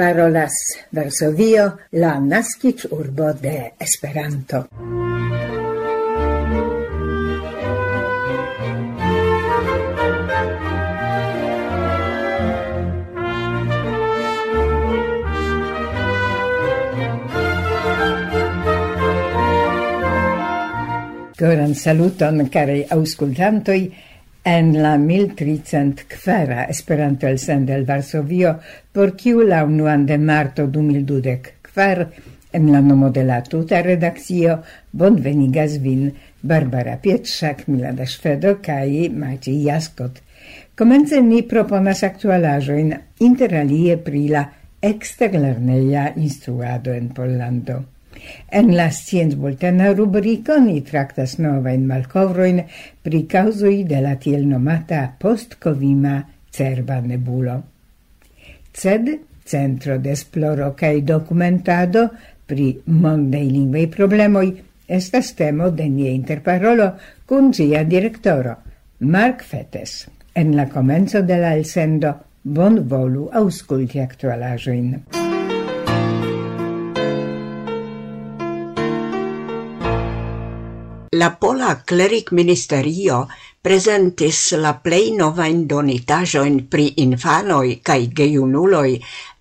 parolas Varsovio, la nascic urbo de Esperanto. Goran saluton, carei auscultantoi, en la 1304 Esperanto el Sendel Varsovio por kiu la unuan de marto 2012 kvar en la nomo de la tuta redakcio bonvenigas vin Barbara Pietrzak, Milada Szwedo kaj Maciej Jaskot. Komence ni proponas aktualaĵojn interalie pri la eksterlerneja instruado en Pollando. En la scienz bultena rubrico ni tractas nova in malcovroin pri causui de la tiel nomata postkovima cerva nebulo. Ced, Centro de Esploro kaj Dokumentado pri mondei lingvei problemoj estas temo de nie interparolo kun sia direktoro, Mark Fetes. En la komenco de la elsendo bonvolu aŭskulti aktualaĵojn. La pola cleric ministerio presentis la plei nova indonitajoin pri infanoi cae geiunuloi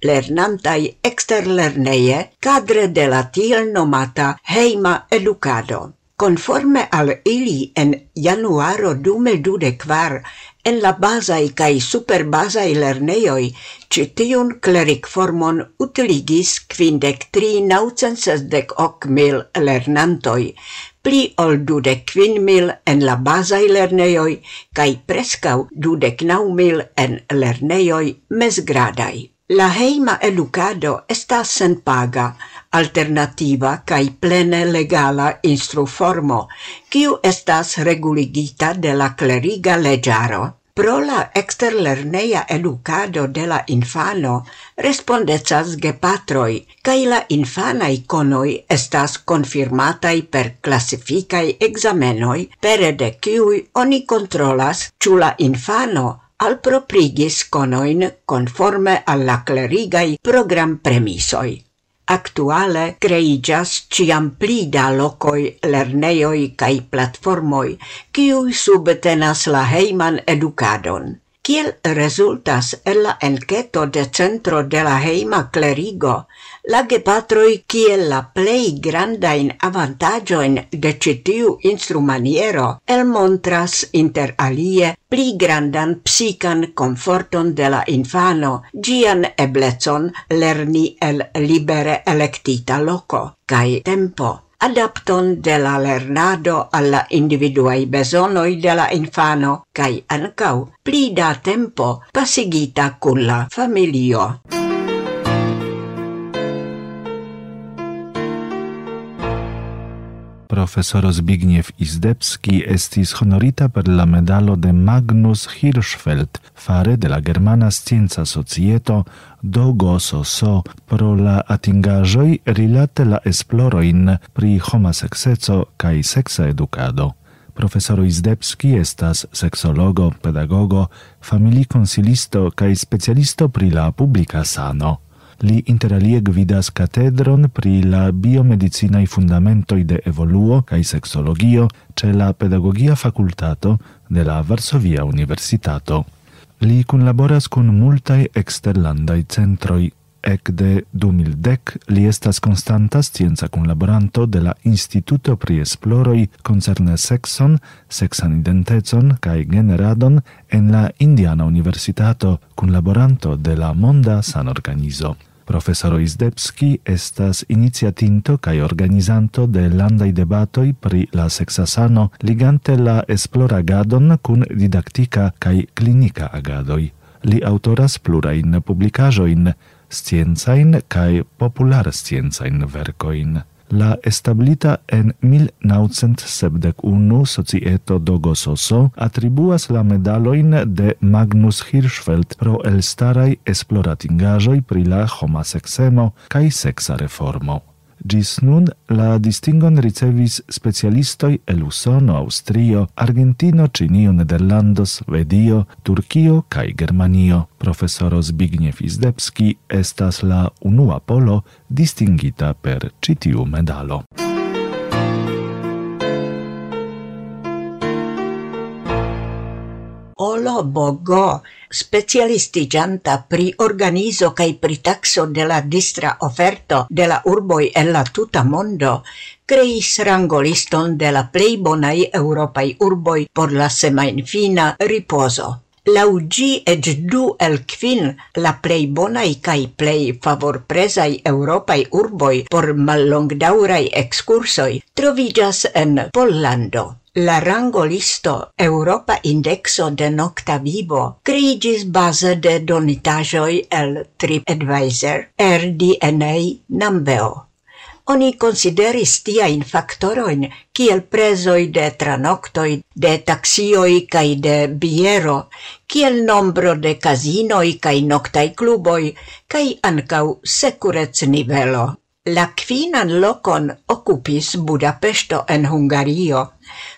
lernantai exterlerneie cadre de la tiel nomata heima educado. Conforme al ili en januaro dume dude quar en la basai cae superbasai lerneioi citiun cleric formon utiligis quindec tri naucensesdec hoc mil lernantoi, pli ol dudec quin mil en la basai lerneioi cae prescau dudec nau mil en lerneioi mesgradai. La heima edukado estas senpaga, alternativa cae plene legala instruformo, kiu estas reguligita de la cleriga legiaro. Pro la exterlerneia educado de la infano respondecas gepatroi, cae la infana iconoi estas confirmatai per classificai examenoi, pere de cui oni controlas ciu la infano alproprigis conoin conforme alla clerigai program premisoi. Actuale creigas ciam pli da locoi lerneioi cae platformoi ciui subtenas la heiman educadon. Kiel resultas el la enqueto de centro de la heima clerigo, la gepatroi kiel la plei grandain avantagioin de citiu instrumaniero el montras inter alie pli grandan psican conforton de la infano, gian eblecon lerni el libere electita loco, cae tempo adapton de la lernado alla individuai besonoi de la infano, cae ancau pli da tempo pasigita cun la familio. profesoro Zbigniew Izdebski estis honorita per la medalo de Magnus Hirschfeld fare de la Germana Scienza Societo do GOSOSO pro la atingajoi rilate la esploroin pri homosekseco kai sexa educado. Profesoro Izdebski estas seksologo, pedagogo, familikonsilisto kaj specialisto pri la publika sano. Li interalie gvidas katedron pri la biomedicinaj fundamentoj de evoluo kaj seksologio ĉe la pedagogia fakultato de la Varsovia Universitato. Li kunlaboras kun multaj eksterlandaj centroj. Ekde 2010 li estas konstanta scienca kunlaboranto de la Instituto pri Esploroj koncerne sekson, seksan identecon kaj generadon en la Indiana Universitato, kunlaboranto de la Monda Sanorganizo. Profesoro Izdebski estas iniciatinto kaj organizanto de landaj debatoj pri la seksasano ligante la esploragadon kun didaktika kaj klinika agadoj. Li autoras plurajn publikaĵojn, sciencajn kaj popularsciencajn verkojn la establita en 1971 societo Dogososo atribuas la medaloin de Magnus Hirschfeld pro elstarai esploratingajoi pri la homasexemo kai sexa reformo. Gis nun la distingon ricevis specialistoi el Usono, Austrio, Argentino, Cinio, Nederlando, Svedio, Turkio kaj Germanio. Profesoro Zbigniew Izdebski estas la unua polo distingita per citiu medalo. Olo Bogo, specialistigianta pri organizo cae pri taxo de la distra offerto de la urboi e la tuta mondo, creis rangoliston de la plei bonai europai urboi por la semainfina riposo. Lau gi ec du el quin la plei bonai cae plei favorpresai europai urboi por mallongdaurai excursoi trovigas en Pollando. La rangolisto Europa Indexo de Nocta Vivo criigis base de donitajoi el TripAdvisor, RDNA, Nambeo. Oni consideris tiajn factoroin, kiel presoi de tranoctoi, de taxioi kaj de biero, kiel nombro de kazinoj kaj cluboi, kluboj kaj ankaŭ sekurecnivelo. La quinan lokon okupis Budapesto en Hungario,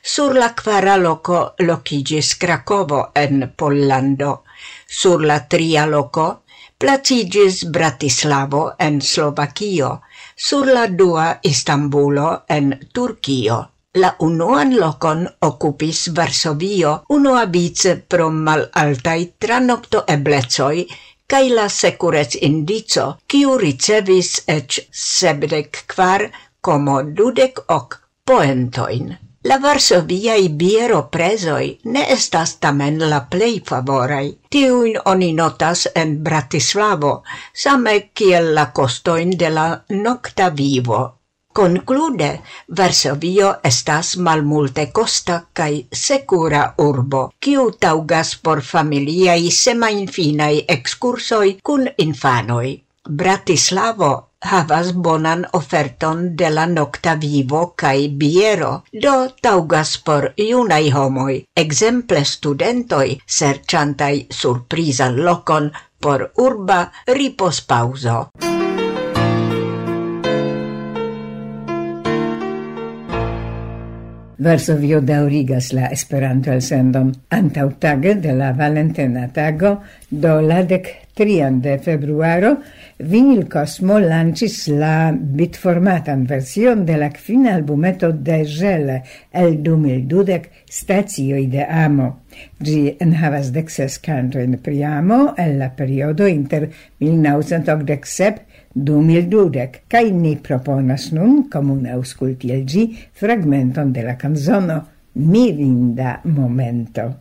Sur la quara loco locigis Cracovo en Pollando, sur la tria loco placigis Bratislavo en Slovakio, sur la dua Istanbulo en Turkio. La unuan locon occupis Varsovio unua vice pro malaltai tranocto eblezoi cae la securez indico, ciu ricevis ec sebdec quar como dudec hoc poentoin. La varsoviai biero presoi ne estas tamen la plei favorai. Tiuin oni notas en Bratislavo, same kiel la costoin de la nocta vivo. Conclude, Varsovio estas malmulte costa cae secura urbo, kiu taugas por familiai semainfinai excursoi kun infanoi. Bratislavo havas bonan oferton de la nocta vivo cae biero, do taugas por iunai homoi, exemple studentoi, serciantai surprisan locon por urba ripospauso. Varsovio daŭrigas la Esperanto-elsendon antaŭtage de la Valentina tago, do la dec trian de februaro, Vinilcosmo lancis la bitformatan version de la kvina albumeto de Gele el 2012 Stazioi de Amo. Ĝi enhavas dexes kantojn pri amo el la periodo inter 1987-2012 kaj ni proponas nun comune ausculti el gi, fragmenton de la kanzono Mirinda momento.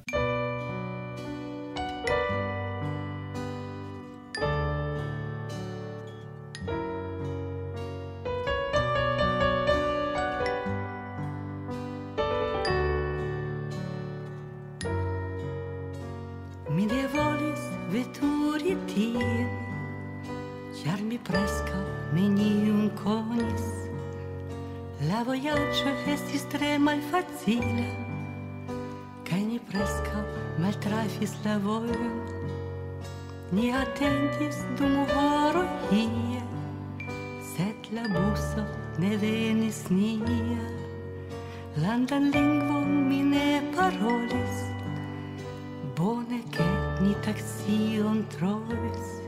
trafis la vojon, ni atentis dum horo hie, sed la buso ne venis nia. Landan lingvon mi ne parolis, bone ke ni taksion trovis.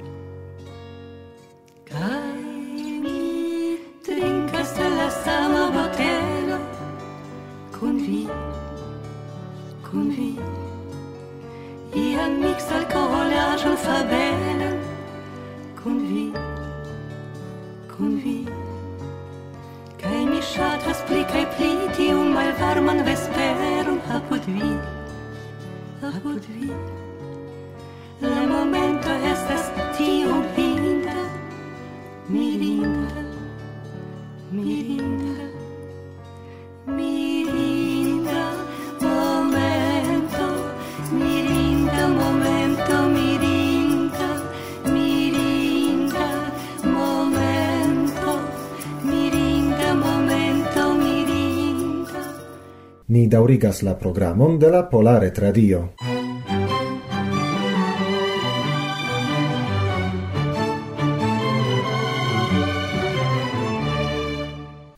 apud vi La momento estas tiom pinta Mirinda. ni daŭrigas la programon de la Polare Tradio.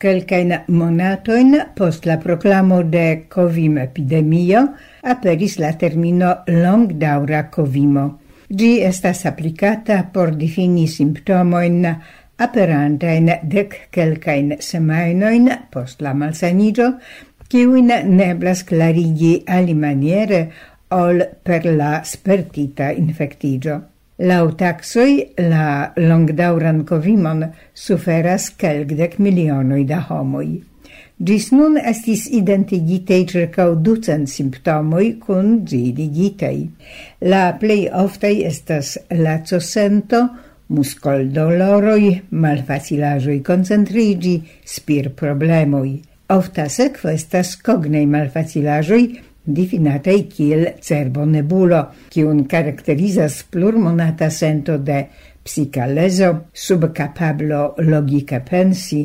Quelcain monatoin post la proclamo de covim epidemio aperis la termino longdaŭra covimo. Gi estas applicata por difini simptomoin aperantain dec quelcain semainoin post la malsanigio, kiuin neblas clarigi alimaniere ol per la spertita infectigio. Lau taxoi la longdauran covimon suferas kelkdek milionoi da homoi. Gis nun estis identigitei circa ducent simptomoi cun gi digitei. La plei oftei estas lacosento, muscol doloroi, malfacilajoi concentrigi, spir problemoi. Ofta sekvo estas cognei malfacilaĵoj difinataj kiel cerbonebulo, kiun karakterizas plurmonata sento de psikalezo, subcapablo logica pensi,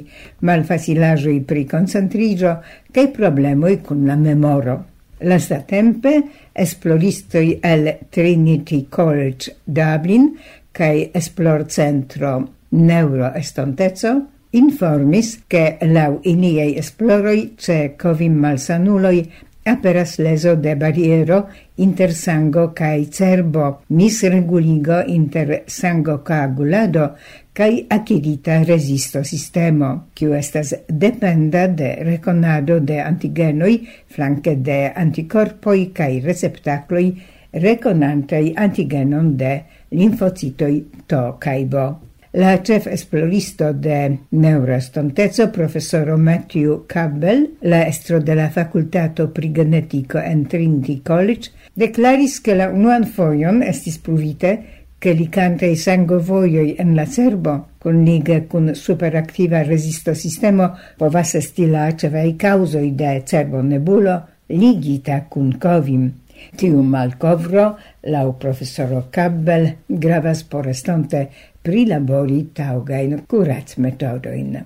malfacilaĵoj pri koncentriĝo kaj problemoj kun la memoro. Lastatempe esploristoj el Trinity College Dublin kaj esplorcentro Neuroestonteco informis che lau iniei esploroi ce covim malsanuloi aperas leso de bariero inter sango cae cerbo, misreguligo inter sango coagulado cae acirita resisto sistemo, kiu estas dependa de reconado de antigenoi flanque de anticorpoi cae receptacloi reconantei antigenon de linfocitoi to cae bo la chef esploristo de neurostontezo, professoro Matthew Campbell, la estro de la facultato pri genetico en Trinity College, declaris che la unuan foion estis pruvite che li i sangovoioi en la cerbo, con liga con superactiva resisto sistemo povas esti la cevei causoi de cerbo nebulo ligita kun covim. Tiu malcovro, lau professoro Campbell, gravas por estonte prilabori taugain curats metodoin.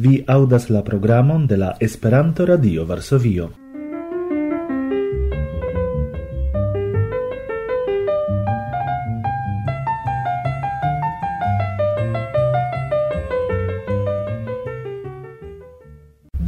Vi audas la programon de la Esperanto Radio Varsovio.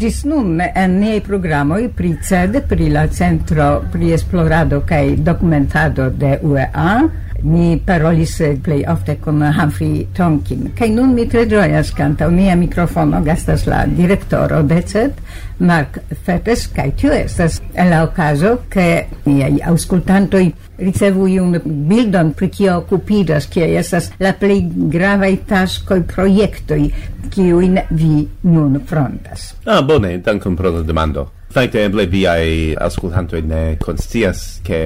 Gis nun en niei programoi pri CED, pri la Centro pri Esplorado kaj Dokumentado de UEA, mi parolis eh, plej ofte kun Humphrey Tonkin. Kaj nun mi tre ĝojas antaŭ mia mikrofono gastas la direktoro de CET, Mark Fettes, kaj tio estas la okazo, ke niaj aŭskultantoj ricevu iun bildon pri kio okupiĝas, kie estas la plej gravaj taskoj, projektoj, kiujn vi nun frontas. Ah, bone, dankon pro la demando. Fakte eble viaj aŭskultantoj ne konscias ke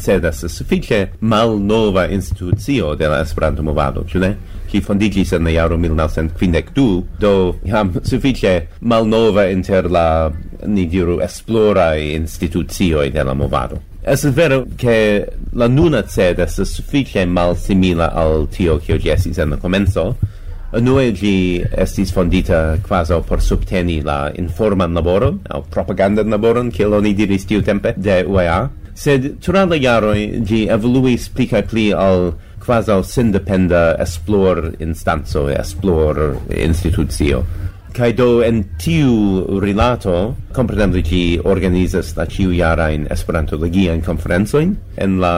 CEDAS estas sufiĉe malnova institucio de la Esperanto-movado, ĉu ne? Ĝi fondiĝis en la jaro 1952, do jam sufiĉe malnova inter la ni diru esploraj institucioj de la movado. Es vero che la nuna CEDAS estas mal simila al tio che oggi estis en la comenzo, Unue gi estis fondita quasi por subteni la informan laboron, au propagandan laboron, kiel oni diris tiu tempe, de UEA, sed tra la jaroi gi evoluis pli cae pli al quasi sindependa esplor instanzo, esplor institutio. Cae do en tiu rilato Kompreneble ĝi organizas la ĉiujarajn Esperanto-legiajn conferenzoin en la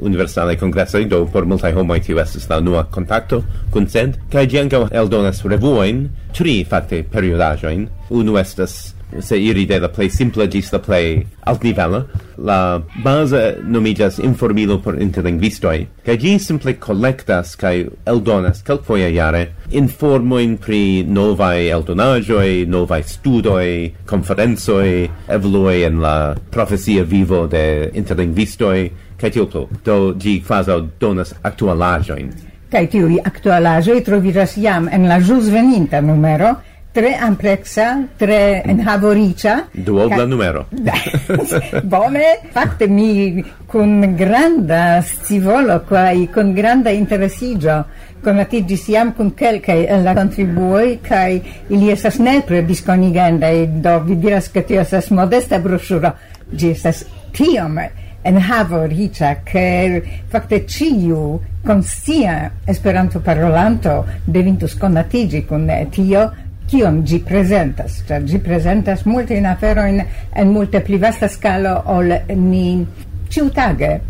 universale congresso do por multaj homoj tiu estes la nua kontakto kun sed, kaj gi anca eldonas revuoin tri fakte periodaĵojn. Unu estes se iri de la plej simple ĝis la plej altnivela, la base nomiĝas informilo por interlingvistoj, kaj gi simple collectas kaj eldonas kelkfoje jare informojn pri novaj eldonajoi novaj studoj, konferencoj, diversoi evolui en la profesia vivo de interlingvistoi, cae tio. Do, gi quasau donas actualagioin. Cae tiui actualagioi troviras jam en la jus veninta numero, tre amplexa, tre enhavoricia. Duobla ca... numero. Bone, fakte mi kun granda scivolo, quai con granda interesigio conatigis iam kun quelcae en la contribuoi, cae ili esas nepre e do vi diras che tio esas modesta broŝuro. Ĝi estas tiom enhavo riĉa che facte ciu konscia Esperanto-parolanto devintus conatigi con tio kion gi presentas, Cioè, gi presentas multe in aferoin en multe pli vasta scalo ol ni. Ciutage,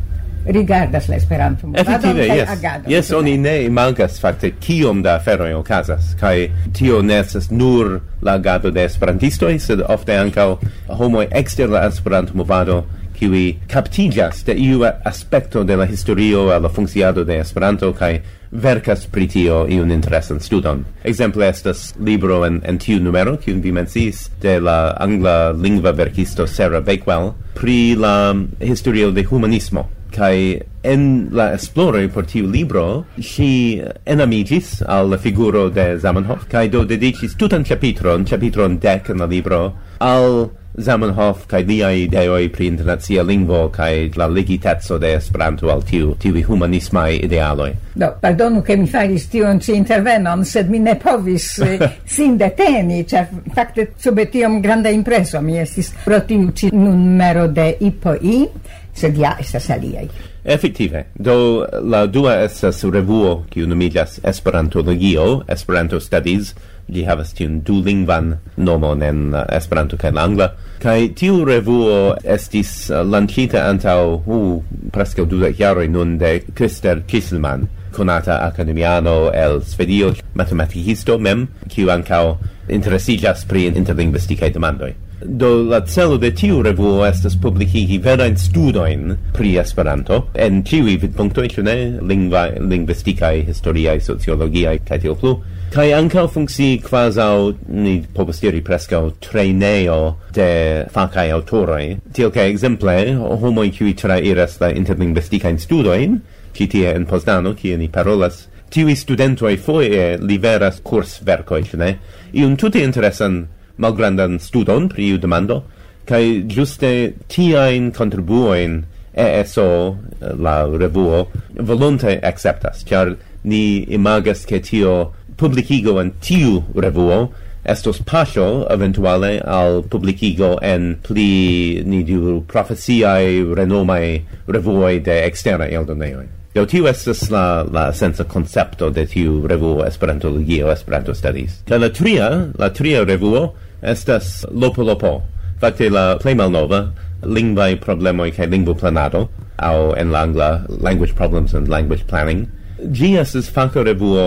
rigardas la Esperanto Efektive, yes. Agado, yes, yes oni ne mankas fakte kiom da aferoj okazas kaj tio ne estas nur la agado de esperantistoj, sed ofte ankaŭ homoj ekster la Esperanto movado kiwi captigas de iu aspecto de la historio a la funkciado de Esperanto kaj verkas pri tio iun interesan studon. Exemple estas libro en, en tiu numero, kiun vi menciis, de la angla lingva verkisto Sarah Bakewell pri la historio de humanismo kai en la esplore por tiu libro si enamigis al la figuro de Zamenhof kai do dedicis tutan chapitron chapitron dec en la libro al Zamenhof kai liai ideoi pri internazia lingvo kai la ligitezzo de Esperanto al tiu tiu humanismai idealoi. Do, pardonu che mi faris tion ci intervenon, sed mi ne povis eh, sin deteni, cer facte sube tiom granda impreso mi estis pro tiu ci numero de IPOI, sed ja estas aliaj. Efektive, do la dua estas revuo kiu nomiĝas Esperantologio, Esperanto Studies, ĝi havas tiun dulingvan nomon en uh, Esperanto kaj la angla, kaj tiu revuo estis uh, lanĉita antaŭ uh, preskaŭ dudek jaroj nun de Christer Kisselman, konata akademiano el Svedio, matematikisto mem, kiu ankaŭ interesiĝas pri interlingvistikaj demandoj. Do la celo de tiu revuo estas publikigi verajn studojn pri Esperanto en tiuj vidpunktoj, ĉu ne? Lingvaj, lingvistikaj, historiaj, sociologiaj kaj tiel plu. Kaj ankaŭ funkcii kvazaŭ ni povas diri preskaŭ trejnejo de fakaj aŭtoroj. Tiel kaj ekzemple homoj kiuj trairas la interlingvistikajn studojn, ĉi tie en Poznano, kie ni parolas tiuj studentoj foje liveras kursvercoi, ne? Iun tute interesan malgrandan studon pri iu demando, kai giuste tiain contribuoin ESO, la revuo, volonte acceptas, char ni imagas che tio publicigo en tiu revuo estos pasio eventuale al publicigo en pli ni diru profesiae renomai revuoi de externa eldoneoi. Do tiu estas la, la sensa concepto de tiu revuo Esperantologio Esperanto Studies. Ca la tria, la tria revuo estas Lopo Lopo, Facte la plei malnova lingvaj problemoj kaj lingvoplanado au en la angla Language Problems and Language Planning. Gi estas fako revuo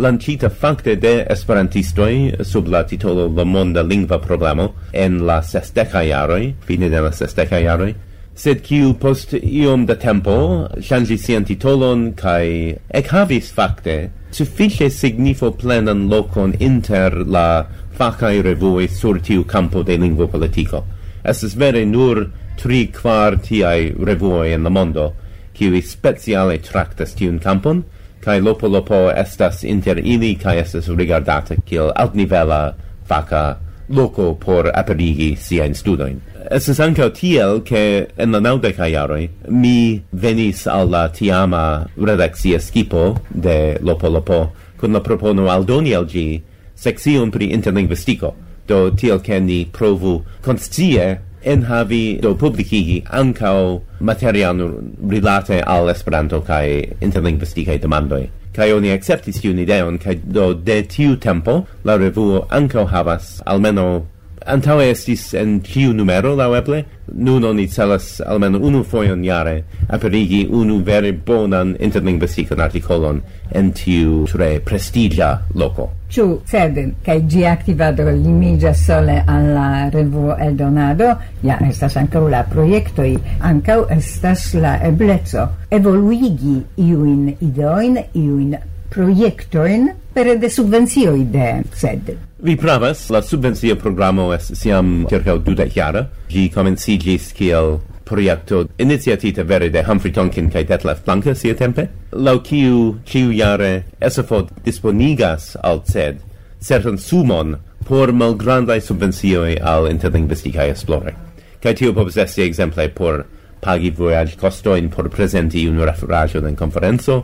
lancita facte de esperantistoi sub la titolo La Monda Lingva Problemo en la sesteca iaroi, fine de la sesteca iaroi, sed kiu post iom da tempo changi sian titolon cae ec havis fakte suffice signifo plenan locon inter la facai revuoj sur tiu campo de lingvo politico. Estes vere nur tri quar tiaj revuoj en la mondo, kiuj speciale tractas tiun campon, kai lopo lopo estas inter ili kai estas rigardata kiel altnivela faca loco por aperigi siain studoin. Estes anca tiel che en la naudeca iaroi mi venis alla tiama redakcia skipo de Lopolopo con la propono aldoni al gi sexion pri interlinguistico, do tiel che ni provu conscie enhavi do publicigi ancao materialon rilate al Esperanto cae interlinguisticae demandoi kai oni acceptis tiun ideon kai do de tiu tempo la revuo ankaŭ havas almeno antaŭe estis en ĉiu numero laŭeble nun oni celas almenaŭ unu fojon jare aperigi unu vere bonan interlingvistikan artikolon en tiu tre prestigia loko. Ĉu sed kaj ĝi aktivado limiĝas sole al la revuo eldonado ja estas ankaŭ la projektoj ankaŭ estas la ebleco. Evoluigi iujn ideojn iujn projektojn pere de subvencioj de sed. Vi pravas, la subvencio programo es siam circa duda jara. Gi comencigis kiel projekto iniciatita vere de Humphrey Tonkin kaj Detlef Blanca sia tempe, laŭ kiu jare SFO disponigas al CED certan sumon por malgrandaj subvencioj al interlingvistikaj esploroj. Kaj tio povas esti exemple por pagi vojaĝ kostojn por prezenti unu referaĵon den konferenco,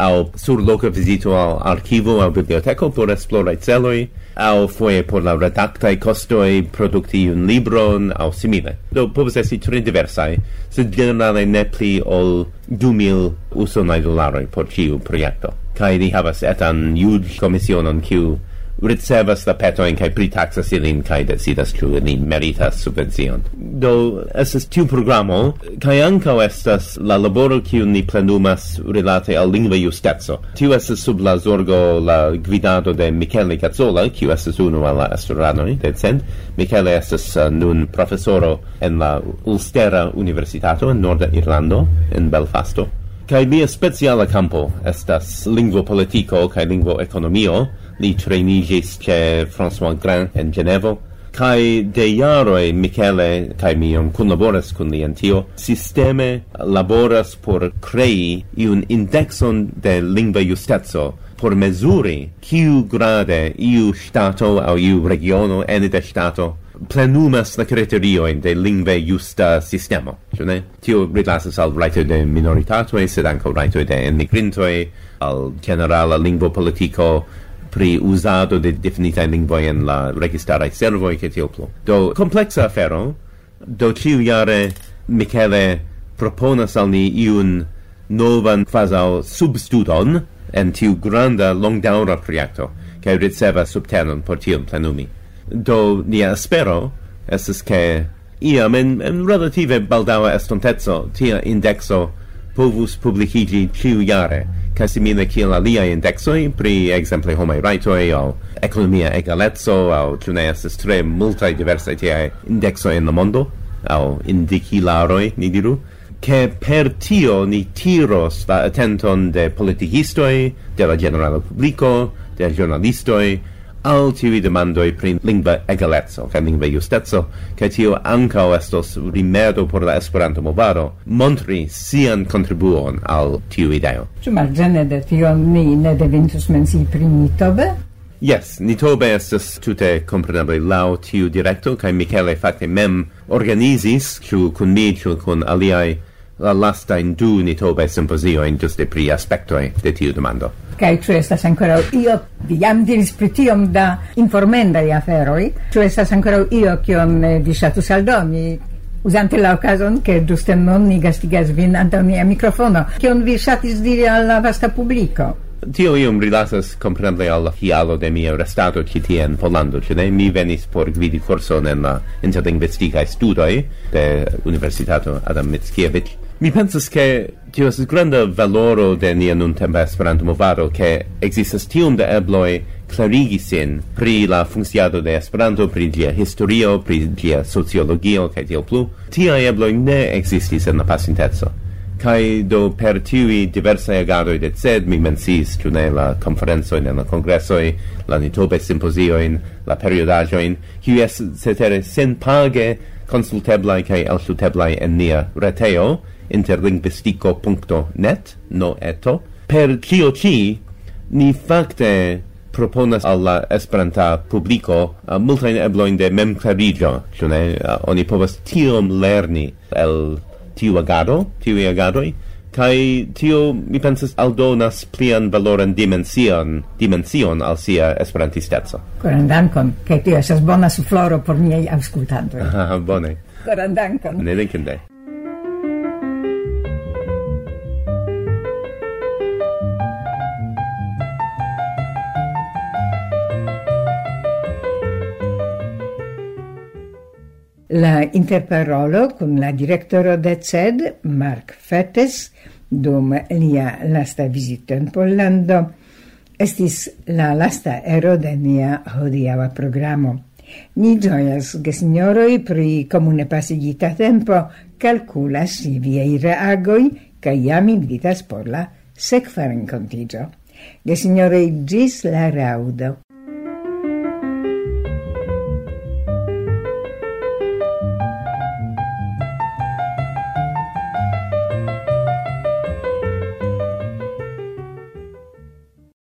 au sur loca visito al archivo au biblioteco por esplorai celoi, au foie por la redactae costoi producti un libron au simile. Do povus esti tre diversae, sed generale ne pli ol 2.000 usonai dolaroi por ciu proiecto. Cae ni havas etan iud commissionon kiu ricevas la petoin kai pritaxas ilin kai decidas ĉu ni meritas subvencion. Do estas tiu programo kaj ankaŭ estas la laboro kiu ni plenumas rilate al lingva justeco. Tiu estas sub la zorgo la gvidado de Michele Cazzola, kiu estas unu el la estoranoj de Cent. Michele estas uh, nun profesoro en la Ulstera Universitato en Norda Irlando en Belfasto. Kai lia speciala campo estas lingvo politico kai lingvo ekonomio, Li trainigis che François Grand en Genevo, kai de jaroi Michele kai mi on collaboras kun li en tio sisteme laboras por crei iun indexon de lingua justeco por mesuri kiu grade iu stato au iu regiono ene de stato plenumas la criterio in de lingve justa sistema ĉu ne? Tio rilasas al writer de minoritatoj, sed anco writer de enmigrintoj, al generala lingvo politico pri usado de definitaj lingvoi en la registaraj servoi, che tio plu. Do complexa afero, do ĉiujare Michele proponas al ni iun novan fazao substudon en tiu granda longdaura proiecto, che ricevas subtenon por tion plenumi. Do nia espero estes che iam en, en relative baldaua estonteco tia indexo povus publikigi ĉiujare kaj simile kiel aliaj indeksoj pri ekzemple homaj rajtoj aŭ ekonomia egaleco aŭ ĉu ne estas tre multaj diversaj tiaj indeksoj en la mondo aŭ indikilaroj ni diru che per tio ni tiros la attenton de politikistoj de la generala publiko de ĵurnalistoj al tiui demandoi pri lingva egalezzo ca lingva justezzo, ca tio anca estos rimedo por la Esperanto movado montri sian kontribuon al tiu ideo. Ĉu marĝene de tio ni ne devintus mensi pri Nitobe? Yes, Nitobe estes tute comprenable lau tiu directo, ca Michele fakte mem organizis, ĉu cun mi, ĉu cun aliai, la lasta in du nitobe simpozio in giuste pri aspectoi de tiu demando. Kai tu estas ancora io vi jam diris pri tiom da informendaj aferoj, tu estas ancora io che eh, on vi ŝatus aldoni usante la occasion che giuste non ni gastigas vin antonia microfono che on vi ŝatis diri alla vasta pubblico Tio ium rilasas comprendle al hialo de mia restato ci tie in Polando, ci mi venis por gvidi corson en la interlinguisticae studoi de Universitato Adam Mickiewicz, Mi pensas che tio es granda valoro de nia nun tempa Esperanto movado che existas tiom da ebloi clarigi sin pri la funciado de Esperanto, pri lia historio, pri lia sociologio kaj tio plu. Tia ebloi ne existis en la pasinteco. kai do per tiui diversa agadoj de sed mi mensis tu ne la conferenzo in la congresso la nitobe simpoziojn, la periodaĵojn, kiu estas cetere senpage consulteblai kai ausluteblai en nia reteo interlingvistico.net no eto. Per cio ci ni facte proponas alla esperanta publico uh, multain ebloin de mem clarigio, cune Uh, oni povas tiom lerni el tiu agado, tiu agadoi, kai tio mi pensas aldonas plian valoran dimension dimension al sia esperantisteco. Koran dankon kai tio esas bona sufloro por miei aŭskultantoj. Aha bone koran dankon. Ne dankinde La interparolo con la direttore de CED, Mark Fettes, dum lia lasta visita in Pollando, estis la lasta ero de nia hodiava programo. Ni gioias, gesignoroi, pri comune pasigita tempo, calcula i viei reagoi, ca iam invitas por la secfa Ge Gesignoroi, gis la raudo.